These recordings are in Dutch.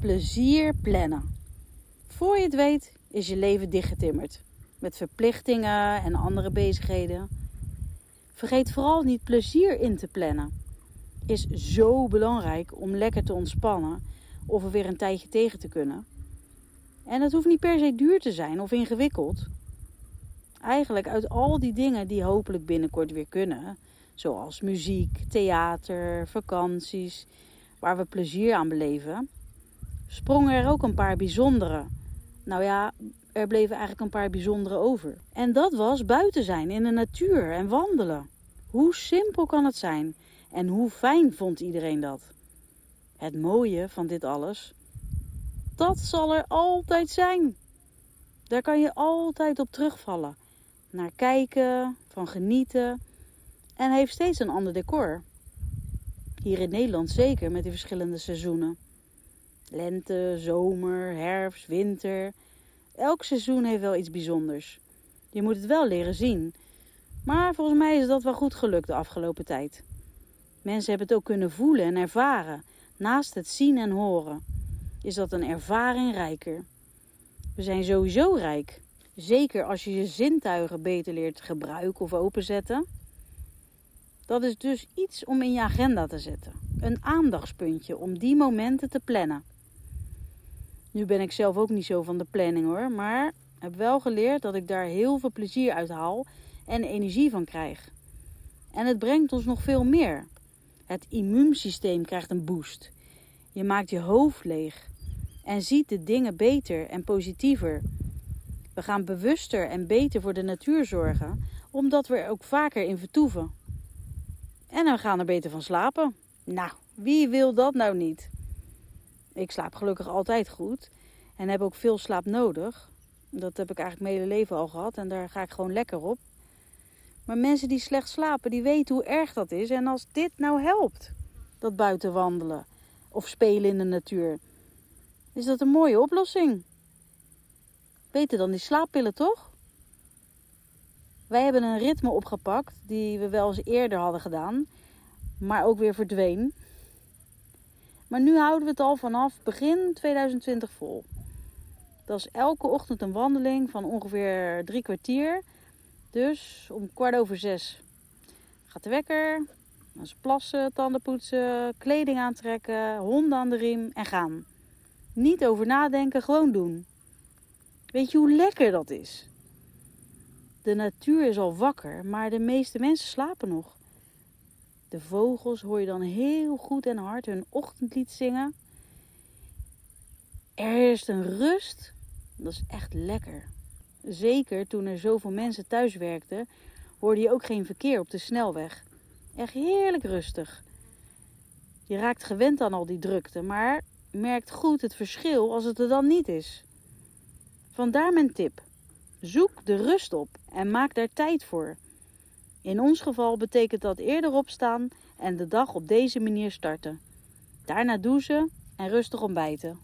Plezier plannen. Voor je het weet is je leven dichtgetimmerd. Met verplichtingen en andere bezigheden. Vergeet vooral niet plezier in te plannen. Is zo belangrijk om lekker te ontspannen of er weer een tijdje tegen te kunnen. En het hoeft niet per se duur te zijn of ingewikkeld. Eigenlijk uit al die dingen die hopelijk binnenkort weer kunnen, zoals muziek, theater, vakanties, waar we plezier aan beleven, sprongen er ook een paar bijzondere. Nou ja, er bleven eigenlijk een paar bijzondere over. En dat was buiten zijn in de natuur en wandelen. Hoe simpel kan het zijn en hoe fijn vond iedereen dat? Het mooie van dit alles, dat zal er altijd zijn. Daar kan je altijd op terugvallen. Naar kijken, van genieten. En heeft steeds een ander decor. Hier in Nederland zeker met die verschillende seizoenen. Lente, zomer, herfst, winter. Elk seizoen heeft wel iets bijzonders. Je moet het wel leren zien. Maar volgens mij is dat wel goed gelukt de afgelopen tijd. Mensen hebben het ook kunnen voelen en ervaren. Naast het zien en horen is dat een ervaring rijker. We zijn sowieso rijk. Zeker als je je zintuigen beter leert gebruiken of openzetten. Dat is dus iets om in je agenda te zetten. Een aandachtspuntje om die momenten te plannen. Nu ben ik zelf ook niet zo van de planning hoor, maar heb wel geleerd dat ik daar heel veel plezier uit haal en energie van krijg. En het brengt ons nog veel meer. Het immuunsysteem krijgt een boost. Je maakt je hoofd leeg en ziet de dingen beter en positiever. We gaan bewuster en beter voor de natuur zorgen, omdat we er ook vaker in vertoeven. En we gaan er beter van slapen. Nou, wie wil dat nou niet? Ik slaap gelukkig altijd goed en heb ook veel slaap nodig. Dat heb ik eigenlijk mijn hele leven al gehad en daar ga ik gewoon lekker op. Maar mensen die slecht slapen, die weten hoe erg dat is. En als dit nou helpt, dat buiten wandelen of spelen in de natuur, is dat een mooie oplossing. Beter dan die slaappillen, toch? Wij hebben een ritme opgepakt die we wel eens eerder hadden gedaan, maar ook weer verdween. Maar nu houden we het al vanaf begin 2020 vol. Dat is elke ochtend een wandeling van ongeveer drie kwartier. Dus om kwart over zes gaat de wekker. Dan is plassen, tanden poetsen, kleding aantrekken, honden aan de riem en gaan. Niet over nadenken, gewoon doen. Weet je hoe lekker dat is? De natuur is al wakker, maar de meeste mensen slapen nog. De vogels hoor je dan heel goed en hard hun ochtendlied zingen. Er is een rust. Dat is echt lekker. Zeker toen er zoveel mensen thuis werkten, hoorde je ook geen verkeer op de snelweg. Echt heerlijk rustig. Je raakt gewend aan al die drukte, maar merkt goed het verschil als het er dan niet is. Vandaar mijn tip. Zoek de rust op en maak daar tijd voor. In ons geval betekent dat eerder opstaan en de dag op deze manier starten. Daarna douchen en rustig ontbijten.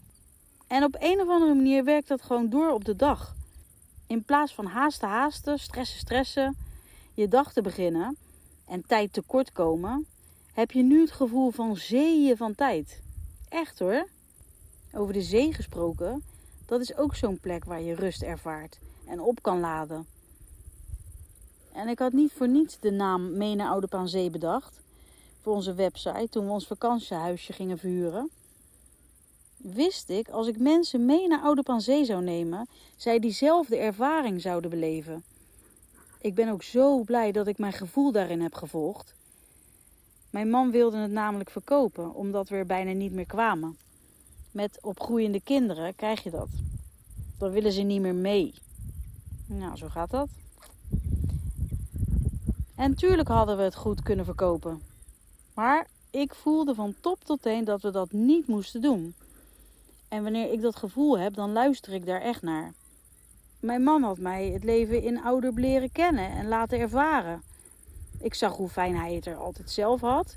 En op een of andere manier werkt dat gewoon door op de dag. In plaats van haasten, haasten, stressen, stressen, je dag te beginnen en tijd tekort komen, heb je nu het gevoel van zeeën van tijd. Echt hoor. Over de zee gesproken, dat is ook zo'n plek waar je rust ervaart en op kan laden. En ik had niet voor niets de naam naar Oude Zee bedacht voor onze website toen we ons vakantiehuisje gingen verhuren. Wist ik, als ik mensen mee naar Oude Zee zou nemen, zij diezelfde ervaring zouden beleven. Ik ben ook zo blij dat ik mijn gevoel daarin heb gevolgd. Mijn man wilde het namelijk verkopen, omdat we er bijna niet meer kwamen. Met opgroeiende kinderen krijg je dat. Dan willen ze niet meer mee. Nou, zo gaat dat. En tuurlijk hadden we het goed kunnen verkopen. Maar Ik voelde van top tot teen dat we dat niet moesten doen. En wanneer ik dat gevoel heb, dan luister ik daar echt naar. Mijn man had mij het leven in ouder leren kennen en laten ervaren. Ik zag hoe fijn hij het er altijd zelf had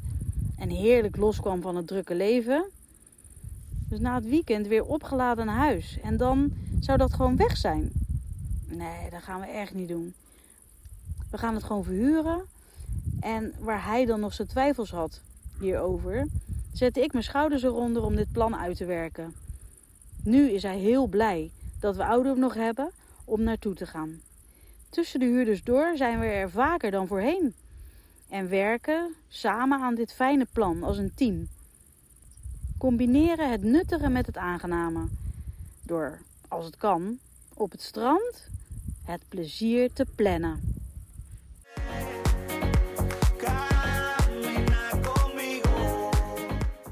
en heerlijk loskwam van het drukke leven. Dus na het weekend weer opgeladen naar huis. En dan zou dat gewoon weg zijn. Nee, dat gaan we echt niet doen. We gaan het gewoon verhuren. En waar hij dan nog zijn twijfels had hierover, zette ik mijn schouders eronder om dit plan uit te werken. Nu is hij heel blij dat we ouder nog hebben om naartoe te gaan. Tussen de huurders door zijn we er vaker dan voorheen. En werken samen aan dit fijne plan als een team. Combineren het nuttige met het aangename. Door, als het kan, op het strand het plezier te plannen.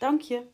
Dank je.